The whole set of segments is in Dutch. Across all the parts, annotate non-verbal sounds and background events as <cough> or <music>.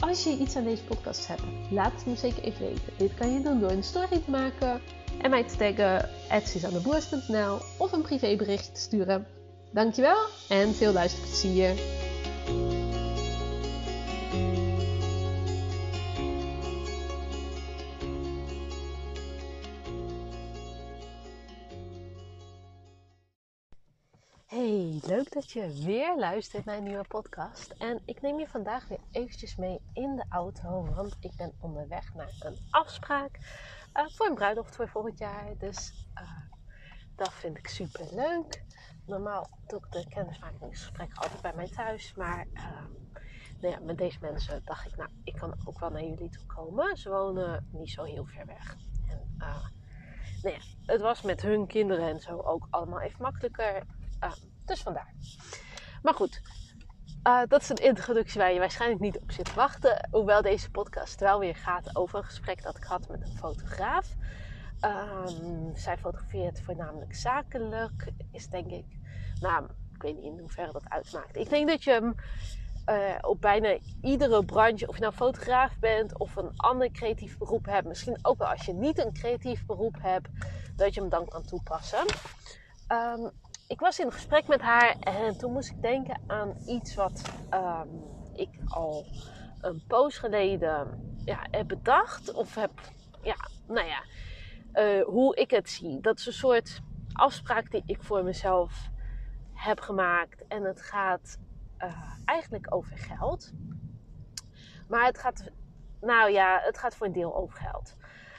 Als je iets aan deze podcast hebt, laat het me zeker even weten. Dit kan je doen door een story te maken en mij te taggen @suzanneboers.nl of een privébericht te sturen. Dankjewel en veel luisterplezier. Leuk dat je weer luistert naar een nieuwe podcast. En ik neem je vandaag weer eventjes mee in de auto, want ik ben onderweg naar een afspraak uh, voor een bruiloft voor volgend jaar. Dus uh, dat vind ik super leuk. Normaal doe ik de kennismakingsgesprekken altijd bij mij thuis, maar uh, nou ja, met deze mensen dacht ik, nou, ik kan ook wel naar jullie toe komen. Ze wonen niet zo heel ver weg. En, nou het was met hun kinderen en zo ook allemaal even makkelijker. Uh, dus vandaar. Maar goed, uh, dat is een introductie waar je waarschijnlijk niet op zit te wachten. Hoewel deze podcast wel weer gaat over een gesprek dat ik had met een fotograaf. Um, zij fotografeert voornamelijk zakelijk. Is denk ik, nou, ik weet niet in hoeverre dat uitmaakt. Ik denk dat je hem uh, op bijna iedere branche, of je nou fotograaf bent of een ander creatief beroep hebt, misschien ook wel als je niet een creatief beroep hebt, dat je hem dan kan toepassen. Um, ik was in gesprek met haar en toen moest ik denken aan iets wat um, ik al een poos geleden ja, heb bedacht. Of heb, ja, nou ja, uh, hoe ik het zie. Dat is een soort afspraak die ik voor mezelf heb gemaakt. En het gaat uh, eigenlijk over geld. Maar het gaat, nou ja, het gaat voor een deel over geld.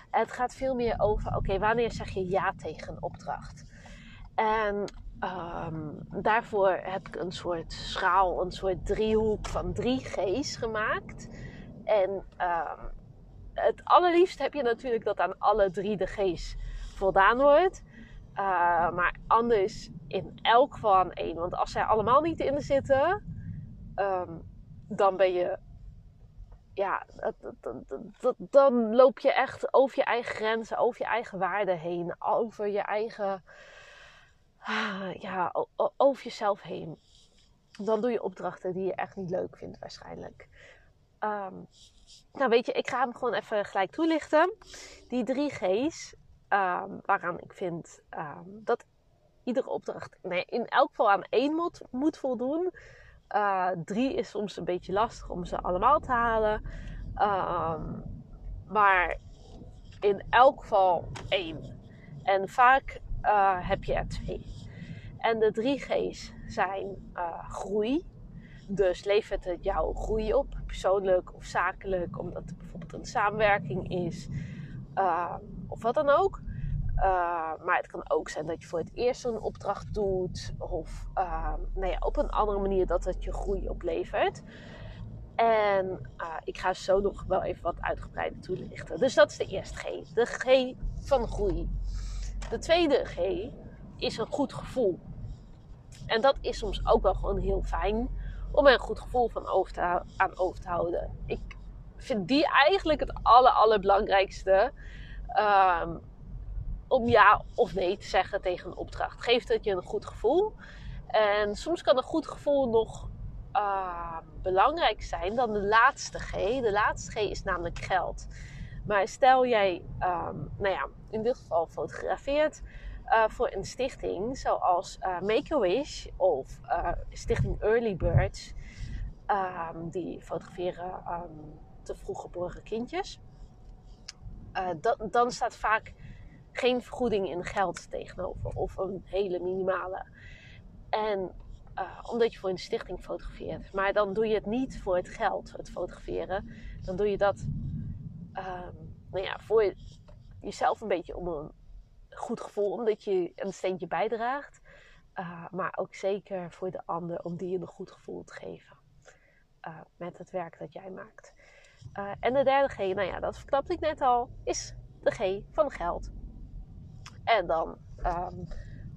Het gaat veel meer over, oké, wanneer zeg je ja tegen een opdracht? En Um, daarvoor heb ik een soort schaal, een soort driehoek van drie G's gemaakt. En um, het allerliefst heb je natuurlijk dat aan alle drie de G's voldaan wordt. Uh, maar anders in elk van één. Want als zij allemaal niet in zitten, dan ben je. Ja, dan loop je echt over je eigen grenzen, over je eigen waarden heen, over je eigen ja, over jezelf heen. Dan doe je opdrachten die je echt niet leuk vindt waarschijnlijk. Um, nou weet je, ik ga hem gewoon even gelijk toelichten. Die drie G's, um, waaraan ik vind um, dat iedere opdracht nee, in elk geval aan één moet, moet voldoen. Uh, drie is soms een beetje lastig om ze allemaal te halen. maar in elk geval één. En vaak uh, heb je er twee. En de drie G's zijn uh, groei. Dus levert het jouw groei op, persoonlijk of zakelijk, omdat het bijvoorbeeld een samenwerking is, uh, of wat dan ook. Maar het kan ook zijn dat je voor het eerst een opdracht doet, of nou ja, op een andere manier dat het je groei oplevert. En ik ga zo nog wel even wat uitgebreider toelichten. Dus dat is de eerste G, de G van groei. De tweede G is een goed gevoel. En dat is soms ook wel gewoon heel fijn om er een goed gevoel van over te, aan over te houden. Ik vind die eigenlijk het aller, allerbelangrijkste. Um, om ja of nee te zeggen tegen een opdracht. Geeft het je een goed gevoel. En soms kan een goed gevoel nog uh, belangrijk zijn dan de laatste G. De laatste G is namelijk geld. Maar stel jij, um, nou ja, in dit geval fotografeert uh, voor een stichting zoals uh, Make-A-Wish of uh, Stichting Early Birds. Um, die fotograferen um, te vroeg geboren kindjes. Dat, dan staat vaak geen vergoeding in geld tegenover of een hele minimale. En omdat je voor een stichting fotografeert. Maar dan doe je het niet voor het geld, het fotograferen. Dan doe je dat um, nou ja, voor jezelf een beetje om een goed gevoel, omdat je een steentje bijdraagt. Uh, maar ook zeker voor de ander, om die een goed gevoel te geven. uh, met het werk dat jij maakt. Uh, en de derde G, nou ja, dat verklapte ik net al, is de G van geld. En dan um,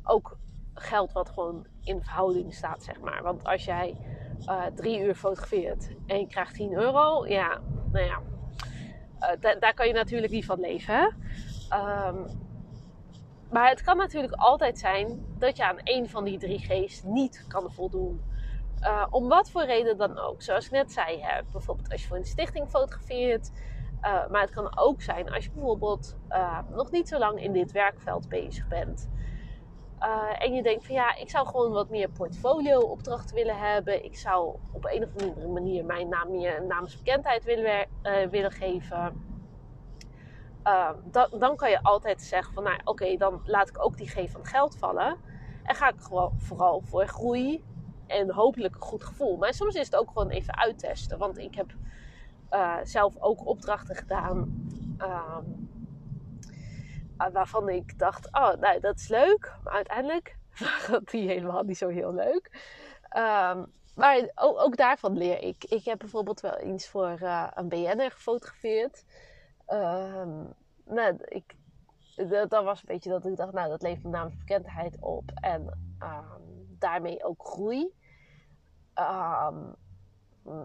ook geld wat gewoon in verhouding staat, zeg maar. Want als jij drie uur fotografeert en je krijgt 10 euro, ja, nou ja, uh, daar kan je natuurlijk niet van leven. Um, maar het kan natuurlijk altijd zijn dat je aan een van die drie G's niet kan voldoen. Uh, om wat voor reden dan ook. Zoals ik net zei, hè, bijvoorbeeld als je voor een stichting fotografeert. Uh, maar het kan ook zijn als je bijvoorbeeld nog niet zo lang in dit werkveld bezig bent. En je denkt van ja, ik zou gewoon wat meer portfolio opdrachten willen hebben. Ik zou op een of andere manier mijn naam meer naamsbekendheid willen, willen geven. Dan, dan, kan je altijd zeggen van nou oké, dan laat ik ook die G van geld vallen. En ga ik gewoon vooral voor groei en hopelijk een goed gevoel. Maar soms is het ook gewoon even uittesten. Want ik heb zelf ook opdrachten gedaan. Uh, waarvan ik dacht, oh, nou, dat is leuk. Uiteindelijk <laughs> waren die helemaal niet zo heel leuk. Um, maar ook, daarvan leer ik. Ik heb bijvoorbeeld wel eens voor uh, een BN'er gefotografeerd. Um, ik, dat, was een beetje dat ik dacht, nou, dat levert naamsbekendheid op. En um, daarmee ook groei.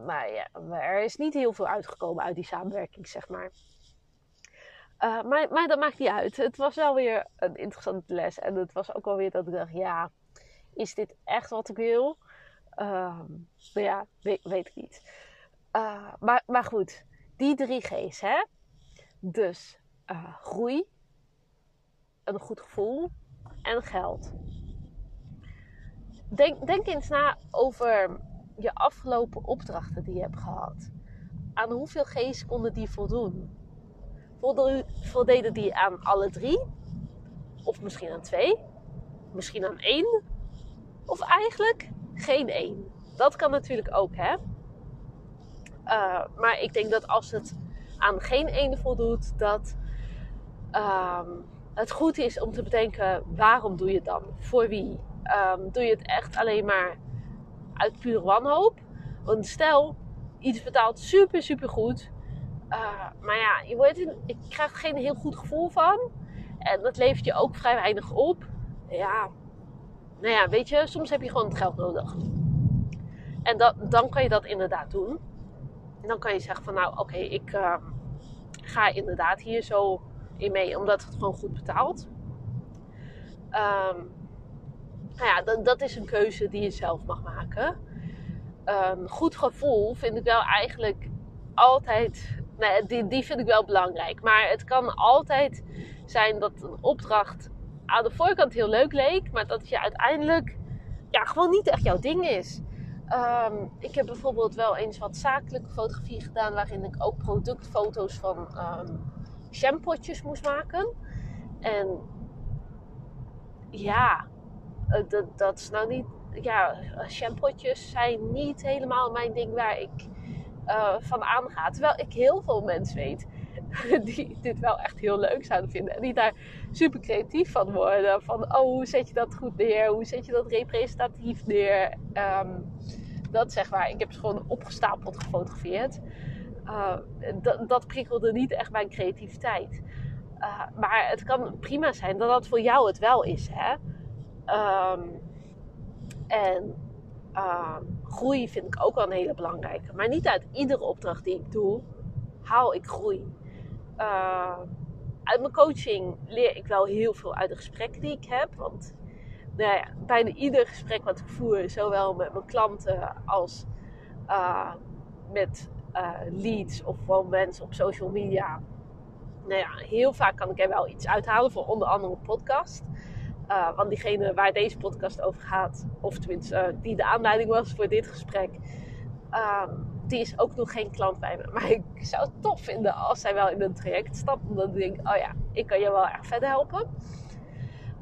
Maar ja, er is niet heel veel uitgekomen uit die samenwerking, zeg maar. Uh, maar, maar dat maakt niet uit. Het was wel weer een interessante les. En het was ook wel weer dat ik dacht, ja, is dit echt wat ik wil? Nou ja, weet, weet ik niet. Uh, maar, maar goed, die drie G's, hè. Dus uh, groei, een goed gevoel en geld. Denk, denk eens na over je afgelopen opdrachten die je hebt gehad. Aan hoeveel G's konden die voldoen? Voldeden die aan alle drie? Of misschien aan twee? Misschien aan één? Of eigenlijk geen één? Dat kan natuurlijk ook, hè? Uh, maar ik denk dat als het aan geen ene voldoet, dat um, het goed is om te bedenken waarom doe je het dan? Voor wie? Um, doe je het echt alleen maar uit pure wanhoop? Want stel, iets betaalt super, super goed. Uh, maar ja, je, wordt in, je krijgt geen heel goed gevoel van. En dat levert je ook vrij weinig op. Ja, nou ja, weet je, soms heb je gewoon het geld nodig. En dat, dan kan je dat inderdaad doen. En dan kan je zeggen van nou, oké, ik uh, ga inderdaad hier zo in mee, omdat het gewoon goed betaalt. Um, nou ja, dat, dat is een keuze die je zelf mag maken. Um, goed gevoel vind ik wel eigenlijk altijd. Nee, die, die vind ik wel belangrijk. Maar het kan altijd zijn dat een opdracht aan de voorkant heel leuk leek, maar dat je uiteindelijk ja, gewoon niet echt jouw ding is. Um, ik heb bijvoorbeeld wel eens wat zakelijke fotografie gedaan, waarin ik ook productfoto's van um, shampootjes moest maken. En ja, eh, dat, dat is nou niet. Ja, shampootjes zijn niet helemaal mijn ding waar ik uh, van aanga. Terwijl ik heel veel mensen weet <laughs> die dit wel echt heel leuk zouden vinden. En die daar super creatief van worden. Van, oh, hoe zet je dat goed neer? Hoe zet je dat representatief neer? Um, dat zeg maar. Ik heb ze gewoon opgestapeld gefotografeerd. Uh, dat prikkelde niet echt mijn creativiteit. Uh, maar het kan prima zijn dat dat voor jou het wel is. Hè? Um, en uh, groei vind ik ook wel een hele belangrijke. Maar niet uit iedere opdracht die ik doe, haal ik groei. Uh, uit mijn coaching leer ik wel heel veel uit de gesprekken die ik heb. Want nou ja, bijna ieder gesprek wat ik voer, zowel met mijn klanten als uh, met uh, leads of gewoon mensen op social media. Nou ja, heel vaak kan ik er wel iets uithalen voor onder andere een podcast. Uh, want diegene waar deze podcast over gaat, of tenminste uh, die de aanleiding was voor dit gesprek, uh, die is ook nog geen klant bij me. Maar ik zou het tof vinden als zij wel in een traject stapt. Omdat ik denk, oh ja, ik kan je wel erg verder helpen.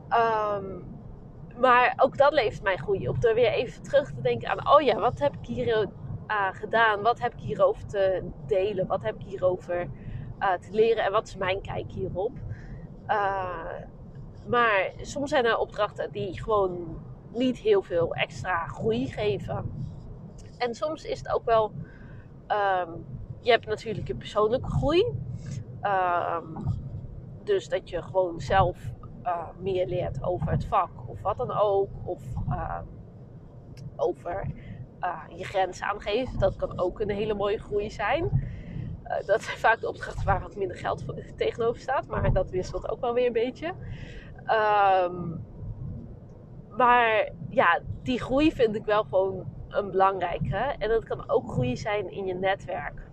Um, maar ook dat levert mij groei op. Door weer even terug te denken aan, oh ja, wat heb ik hier uh, gedaan? Wat heb ik hierover te delen? Wat heb ik hierover te leren? En wat is mijn kijk hierop? Maar soms zijn er opdrachten die gewoon niet heel veel extra groei geven. En soms is het ook wel. ehm, je hebt natuurlijk je persoonlijke groei. Ehm, dus dat je gewoon zelf eh, meer leert over het vak of wat dan ook. Of ehm, over eh, je grenzen aangeven. Dat kan ook een hele mooie groei zijn. Eh, dat zijn vaak de opdrachten waar wat minder geld tegenover staat. Maar dat wisselt ook wel weer een beetje. Ehm, maar ja, die groei vind ik wel gewoon een belangrijke. En dat kan ook groei zijn in je netwerk.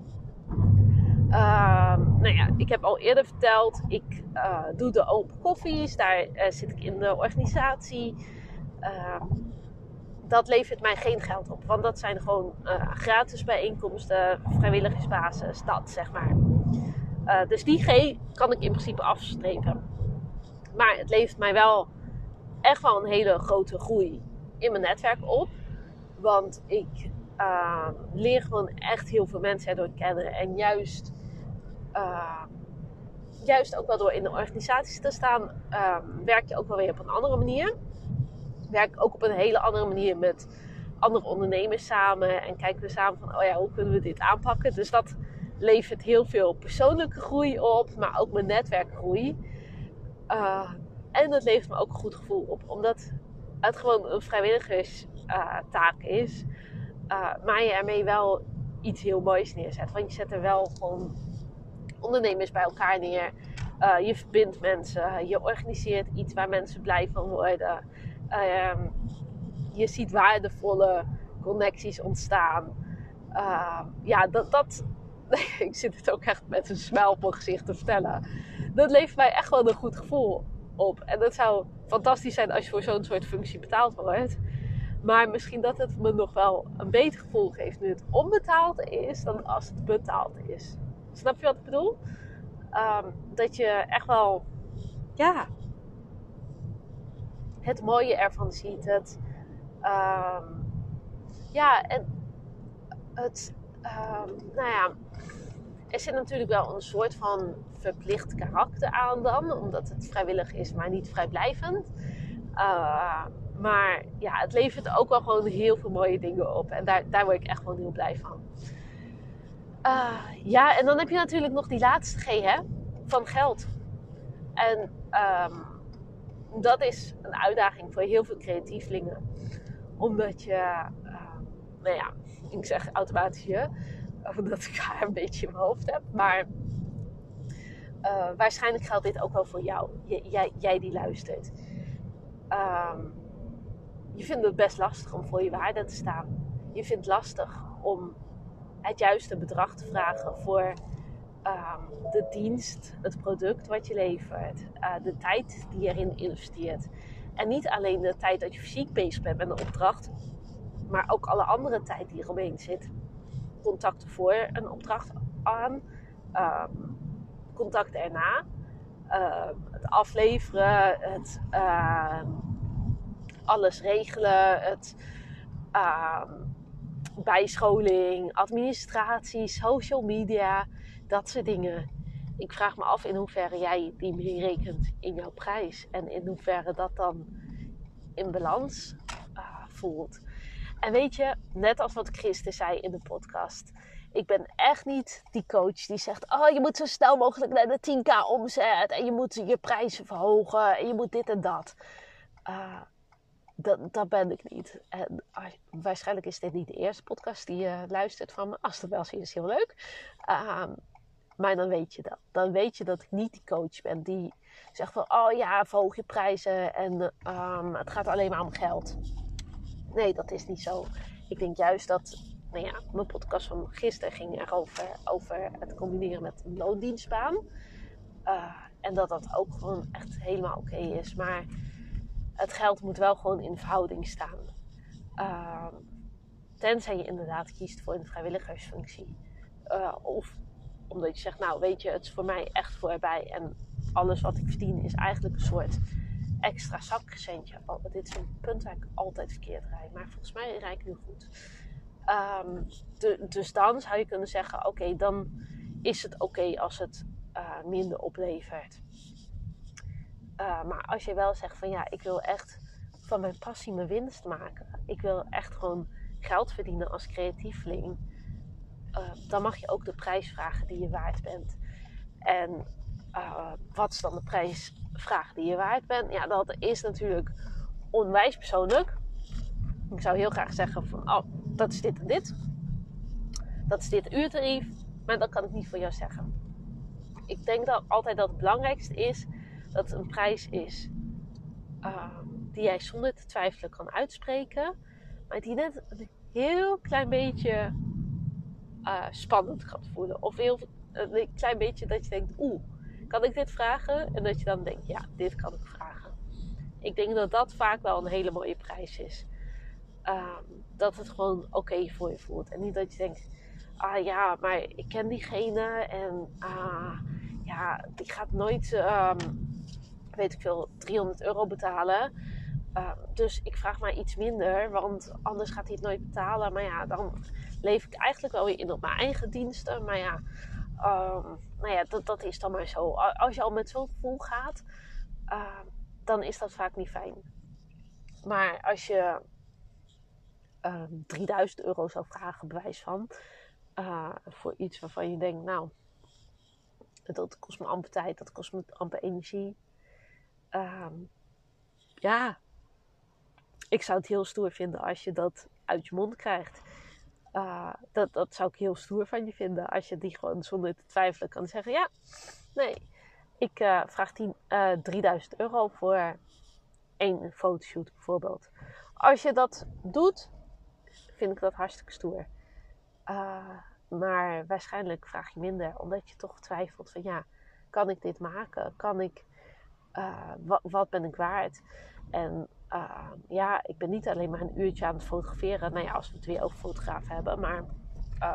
Ehm, nou ja, ik heb al eerder verteld, ik eh, doe de open koffies. Daar eh, zit ik in de organisatie. Ehm, dat levert mij geen geld op. Want dat zijn gewoon eh, gratis bijeenkomsten, vrijwilligersbasis, dat zeg maar. Dus die G kan ik in principe afstrepen. Maar het levert mij wel echt wel een hele grote groei in mijn netwerk op. Want ik eh, leer gewoon echt heel veel mensen erdoor kennen. En juist, eh, juist ook wel door in de organisaties te staan, eh, werk je ook wel weer op een andere manier. Werk ook op een hele andere manier met andere ondernemers samen. En kijken we samen van, oh ja, hoe kunnen we dit aanpakken? Dus dat levert heel veel persoonlijke groei op, maar ook mijn netwerkgroei. Uh, en dat levert me ook een goed gevoel op, omdat het gewoon een vrijwilligerstaak is. Uh, maar je ermee wel iets heel moois neerzet. Want je zet er wel gewoon ondernemers bij elkaar neer. Uh, je verbindt mensen. Je organiseert iets waar mensen blij van worden. Uh, je ziet waardevolle connecties ontstaan. Uh, ja, dat, dat, <laughs> ik zit het ook echt met een smile op mijn gezicht te vertellen. Dat levert mij echt wel een goed gevoel op. En dat zou fantastisch zijn als je voor zo'n soort functie betaald wordt. Maar misschien dat het me nog wel een beter gevoel geeft nu het onbetaald is dan als het betaald is. Snap je wat ik bedoel? Um, dat je echt wel, ja, het mooie ervan ziet. Het, um, ja, en het, nou ja, er zit natuurlijk wel een soort van verplicht karakter aan dan, omdat het vrijwillig is, maar niet vrijblijvend. Uh, maar ja, het levert ook wel gewoon heel veel mooie dingen op. En daar, daar word ik echt gewoon heel blij van. Uh, ja, en dan heb je natuurlijk nog die laatste G, hè? Van geld. En dat is een uitdaging voor heel veel creatievelingen. Omdat je, nou ja, ik zeg automatisch je, omdat ik haar een beetje in mijn hoofd heb. Maar uh, waarschijnlijk geldt dit ook wel voor jou, jij, jij die luistert. Um, je vindt het best lastig om voor je waarde te staan. Je vindt het lastig om het juiste bedrag te vragen voor um, de dienst, het product wat je levert, uh, de tijd die je erin investeert. En niet alleen de tijd dat je fysiek bezig bent met een opdracht, maar ook alle andere tijd die eromheen zit. Contacten voor een opdracht aan, um, contacten erna, uh, het afleveren, het uh, alles regelen, het bijscholing, administratie, social media, dat soort dingen. Ik vraag me af in hoeverre jij die meerekent in jouw prijs en in hoeverre dat dan in balans uh, voelt. En weet je, net als wat Christen zei in de podcast, ik ben echt niet die coach die zegt: Oh, je moet zo snel mogelijk naar de 10k omzet en je moet je prijzen verhogen en je moet dit en dat. Uh, dat, dat ben ik niet. En waarschijnlijk is dit niet de eerste podcast die je luistert van me. Als dat wel is, heel leuk. Uh, maar dan weet je dat. Dan weet je dat ik niet die coach ben die zegt van... Oh ja, verhoog je prijzen en um, het gaat alleen maar om geld. Nee, dat is niet zo. Ik denk juist dat... Nou ja, mijn podcast van gisteren ging erover over het combineren met een loondienstbaan. Uh, en dat dat ook gewoon echt helemaal oké is. Maar het geld moet wel gewoon in verhouding staan. Uh, tenzij je inderdaad kiest voor een vrijwilligersfunctie. Uh, of omdat je zegt, nou weet je, het is voor mij echt voorbij. En alles wat ik verdien is eigenlijk een soort extra zakgecentje. Oh, dit is een punt waar ik altijd verkeerd rijd. Maar volgens mij rijd ik nu goed. Um, de, dus dan zou je kunnen zeggen, oké, dan is het oké als het uh, minder oplevert. Uh, maar als je wel zegt van ja, ik wil echt van mijn passie mijn winst maken. Ik wil echt gewoon geld verdienen als creatieveling, uh, dan mag je ook de prijs vragen die je waard bent. En uh, wat is dan de prijsvraag die je waard bent? Ja, dat is natuurlijk onwijs persoonlijk. Ik zou heel graag zeggen van, oh, dat is dit en dit. Dat is dit uurtarief. Maar dat kan ik niet voor jou zeggen. Ik denk dat altijd dat het belangrijkste is dat het een prijs is uh, die jij zonder te twijfelen kan uitspreken. Maar die net een heel klein beetje uh, spannend gaat voelen. Of heel, een klein beetje dat je denkt, oeh, kan ik dit vragen? En dat je dan denkt, ja, dit kan ik vragen. Ik denk dat dat vaak wel een hele mooie prijs is. Um, dat het gewoon oké voor je voelt. En niet dat je denkt, ah ja, maar ik ken diegene en ah, ja, die gaat nooit, um, weet ik veel, 300 euro betalen. Um, dus ik vraag maar iets minder, want anders gaat hij het nooit betalen. Maar ja, dan leef ik eigenlijk wel weer in op mijn eigen diensten. Maar ja, nou ja, dat, dat is dan maar zo. Als je al met zo'n gevoel gaat, uh, dan is dat vaak niet fijn. Maar als je uh, ehm, 3000 euro zou vragen, bewijs van, uh, voor iets waarvan je denkt, nou, dat kost me amper tijd, dat kost me amper energie. Um, ja, ik zou het heel stoer vinden als je dat uit je mond krijgt. Uh, dat, dat zou ik heel stoer van je vinden. Als je die gewoon zonder te twijfelen kan zeggen: Ja, nee, ik uh, vraag 10, uh, 3000 euro voor één fotoshoot bijvoorbeeld. Als je dat doet, vind ik dat hartstikke stoer. Uh, maar waarschijnlijk vraag je minder, omdat je toch twijfelt van ja, kan ik dit maken? Kan ik, wat, wat ben ik waard? En uh, ja, ik ben niet alleen maar een uurtje aan het fotograferen. Nou ja, als we het weer over fotografen hebben. Maar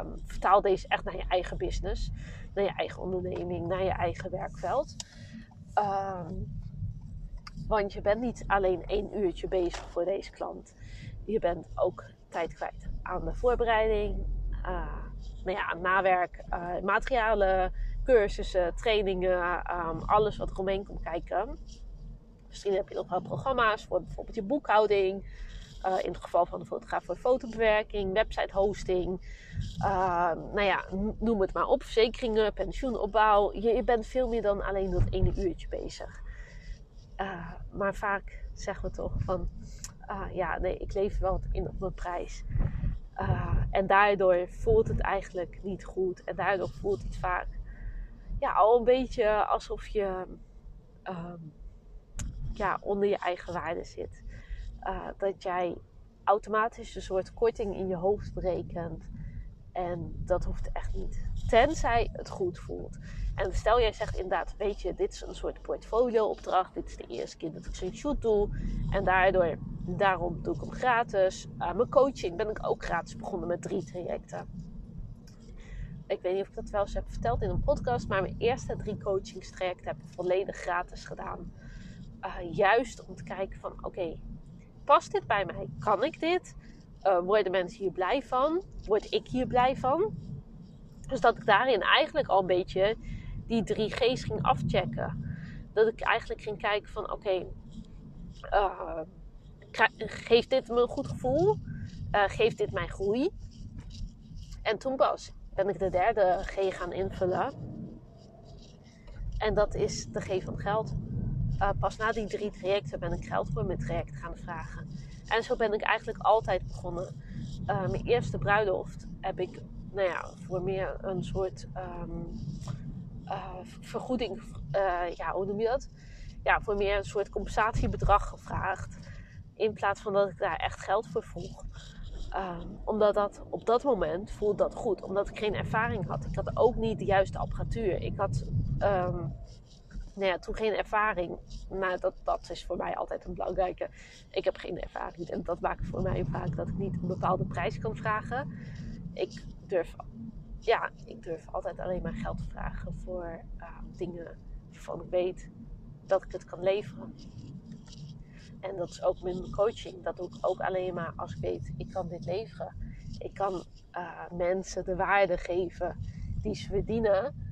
um, vertaal deze echt naar je eigen business. Naar je eigen onderneming. Naar je eigen werkveld. Um, want je bent niet alleen één uurtje bezig voor deze klant. Je bent ook tijd kwijt aan de voorbereiding. Uh, nou ja, nawerk, uh, materialen, cursussen, trainingen. Alles wat er omheen komt kijken. Misschien heb je nog wel programma's voor bijvoorbeeld je boekhouding. Uh, in het geval van de fotograaf voor fotobewerking, website hosting. Uh, nou ja, noem het maar op. Verzekeringen, pensioenopbouw. Je, je, bent veel meer dan alleen dat ene uurtje bezig. Uh, maar vaak zeggen we toch van... ja, nee, ik leef wel in op mijn prijs. en daardoor voelt het eigenlijk niet goed. En daardoor voelt het vaak ja, al een beetje alsof je... Um, ja, onder je eigen waarde zit. Uh, dat jij automatisch een soort korting in je hoofd berekent. En dat hoeft echt niet. Tenzij het goed voelt. En stel jij zegt inderdaad, weet je, dit is een soort portfolio-opdracht. Dit is de eerste keer dat ik zo'n shoot doe. En daardoor, daarom doe ik hem gratis. Uh, mijn coaching ben ik ook gratis begonnen met drie trajecten. Ik weet niet of ik dat wel eens heb verteld in een podcast. Maar mijn eerste drie coachingstrajecten heb ik volledig gratis gedaan. Uh, juist om te kijken van oké, past dit bij mij? Kan ik dit? Uh, worden mensen hier blij van? Word ik hier blij van? Dus dat ik daarin eigenlijk al een beetje die drie G's ging afchecken. Dat ik eigenlijk ging kijken van oké, okay, uh, geeft dit me een goed gevoel? geeft dit mij groei? En toen pas ben ik de derde G gaan invullen. En dat is de G van geld uh, pas na die drie trajecten ben ik geld voor mijn traject gaan vragen. En zo ben ik eigenlijk altijd begonnen. Uh, mijn eerste bruiloft heb ik nou ja, voor meer een soort um, uh, vergoeding, ja, hoe noem je dat? Ja, voor meer een soort compensatiebedrag gevraagd. In plaats van dat ik daar echt geld voor vroeg. Um, omdat dat op dat moment voelde dat goed. Omdat ik geen ervaring had. Ik had ook niet de juiste apparatuur. Ik had um, nou ja, toen geen ervaring. Maar dat, dat is voor mij altijd een belangrijke. Ik heb geen ervaring. En dat maakt voor mij vaak dat ik niet een bepaalde prijs kan vragen. Ik durf, ja, ik durf altijd alleen maar geld te vragen voor uh, dingen waarvan ik weet dat ik het kan leveren. En dat is ook met mijn coaching. Dat doe ik ook alleen maar als ik weet, ik kan dit leveren. Ik kan uh, mensen de waarde geven die ze verdienen.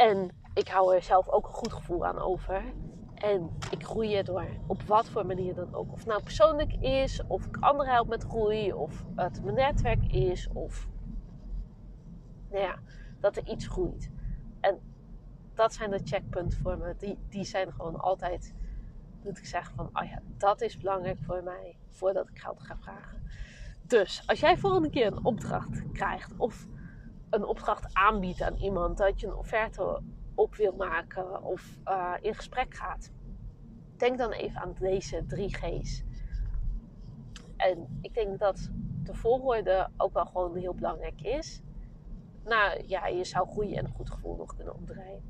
En ik hou er zelf ook een goed gevoel aan over. En ik groei erdoor. Op wat voor manier dan ook. Of het nou persoonlijk is, of ik anderen help met groei, of het mijn netwerk is, of nou ja, dat er iets groeit. En dat zijn de checkpunten voor me. Die, die zijn gewoon altijd, dat ik zeg van, oh ja, dat is belangrijk voor mij, voordat ik geld ga vragen. Dus als jij volgende keer een opdracht krijgt, of een opdracht aanbiedt aan iemand, dat je een offerte op wil maken of uh, in gesprek gaat, denk dan even aan deze drie G's. En ik denk dat de volgorde ook wel gewoon heel belangrijk is. Nou ja, je zou groeien en een goed gevoel nog kunnen omdraaien.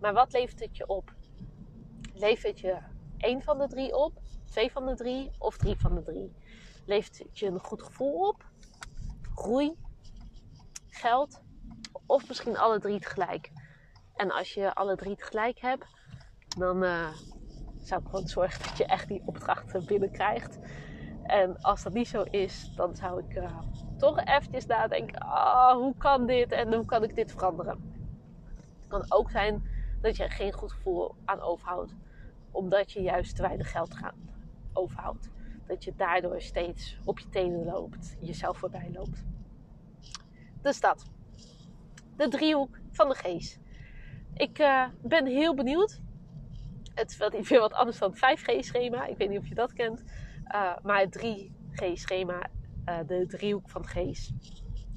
Maar wat levert het je op? Levert je één van de drie op, twee van de drie of drie van de drie? Levert het je een goed gevoel op? Groei? Geld? Of misschien alle drie tegelijk? En als je alle drie tegelijk hebt, dan uh, zou ik gewoon zorgen dat je echt die opdrachten binnenkrijgt. En als dat niet zo is, dan zou ik uh, toch eventjes nadenken: oh, hoe kan dit en hoe kan ik dit veranderen? Het kan ook zijn dat je er geen goed gevoel aan overhoudt, omdat je juist te weinig geld gaan overhoudt. Dat je daardoor steeds op je tenen loopt, jezelf voorbij loopt. Dus dat. De driehoek van de geest. Ik uh, ben heel benieuwd. Het is veel wat anders dan het 5G-schema. Ik weet niet of je dat kent. Uh, maar het 3G-schema, uh, de driehoek van het geest,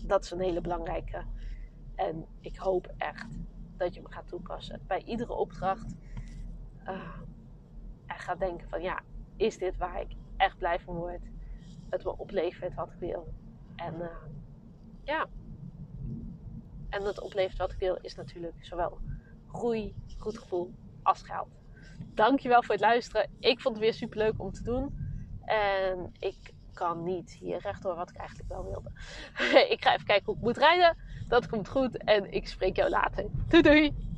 dat is een hele belangrijke. En ik hoop echt dat je hem gaat toepassen. Bij iedere opdracht en gaat denken van ja, is dit waar ik echt blij van word? Het me oplevert wat ik wil. En ja, en het oplevert wat ik wil is natuurlijk zowel groei, goed gevoel als geld. Dankjewel voor het luisteren. Ik vond het weer super leuk om te doen. En ik kan niet hier rechtdoor wat ik eigenlijk wel wilde. <laughs> ik ga even kijken hoe ik moet rijden. Dat komt goed. En ik spreek jou later. Doei doei!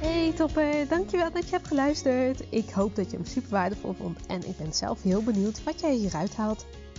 Hey topper, dankjewel dat je hebt geluisterd. Ik hoop dat je hem super waardevol vond en ik ben zelf heel benieuwd wat jij hieruit haalt.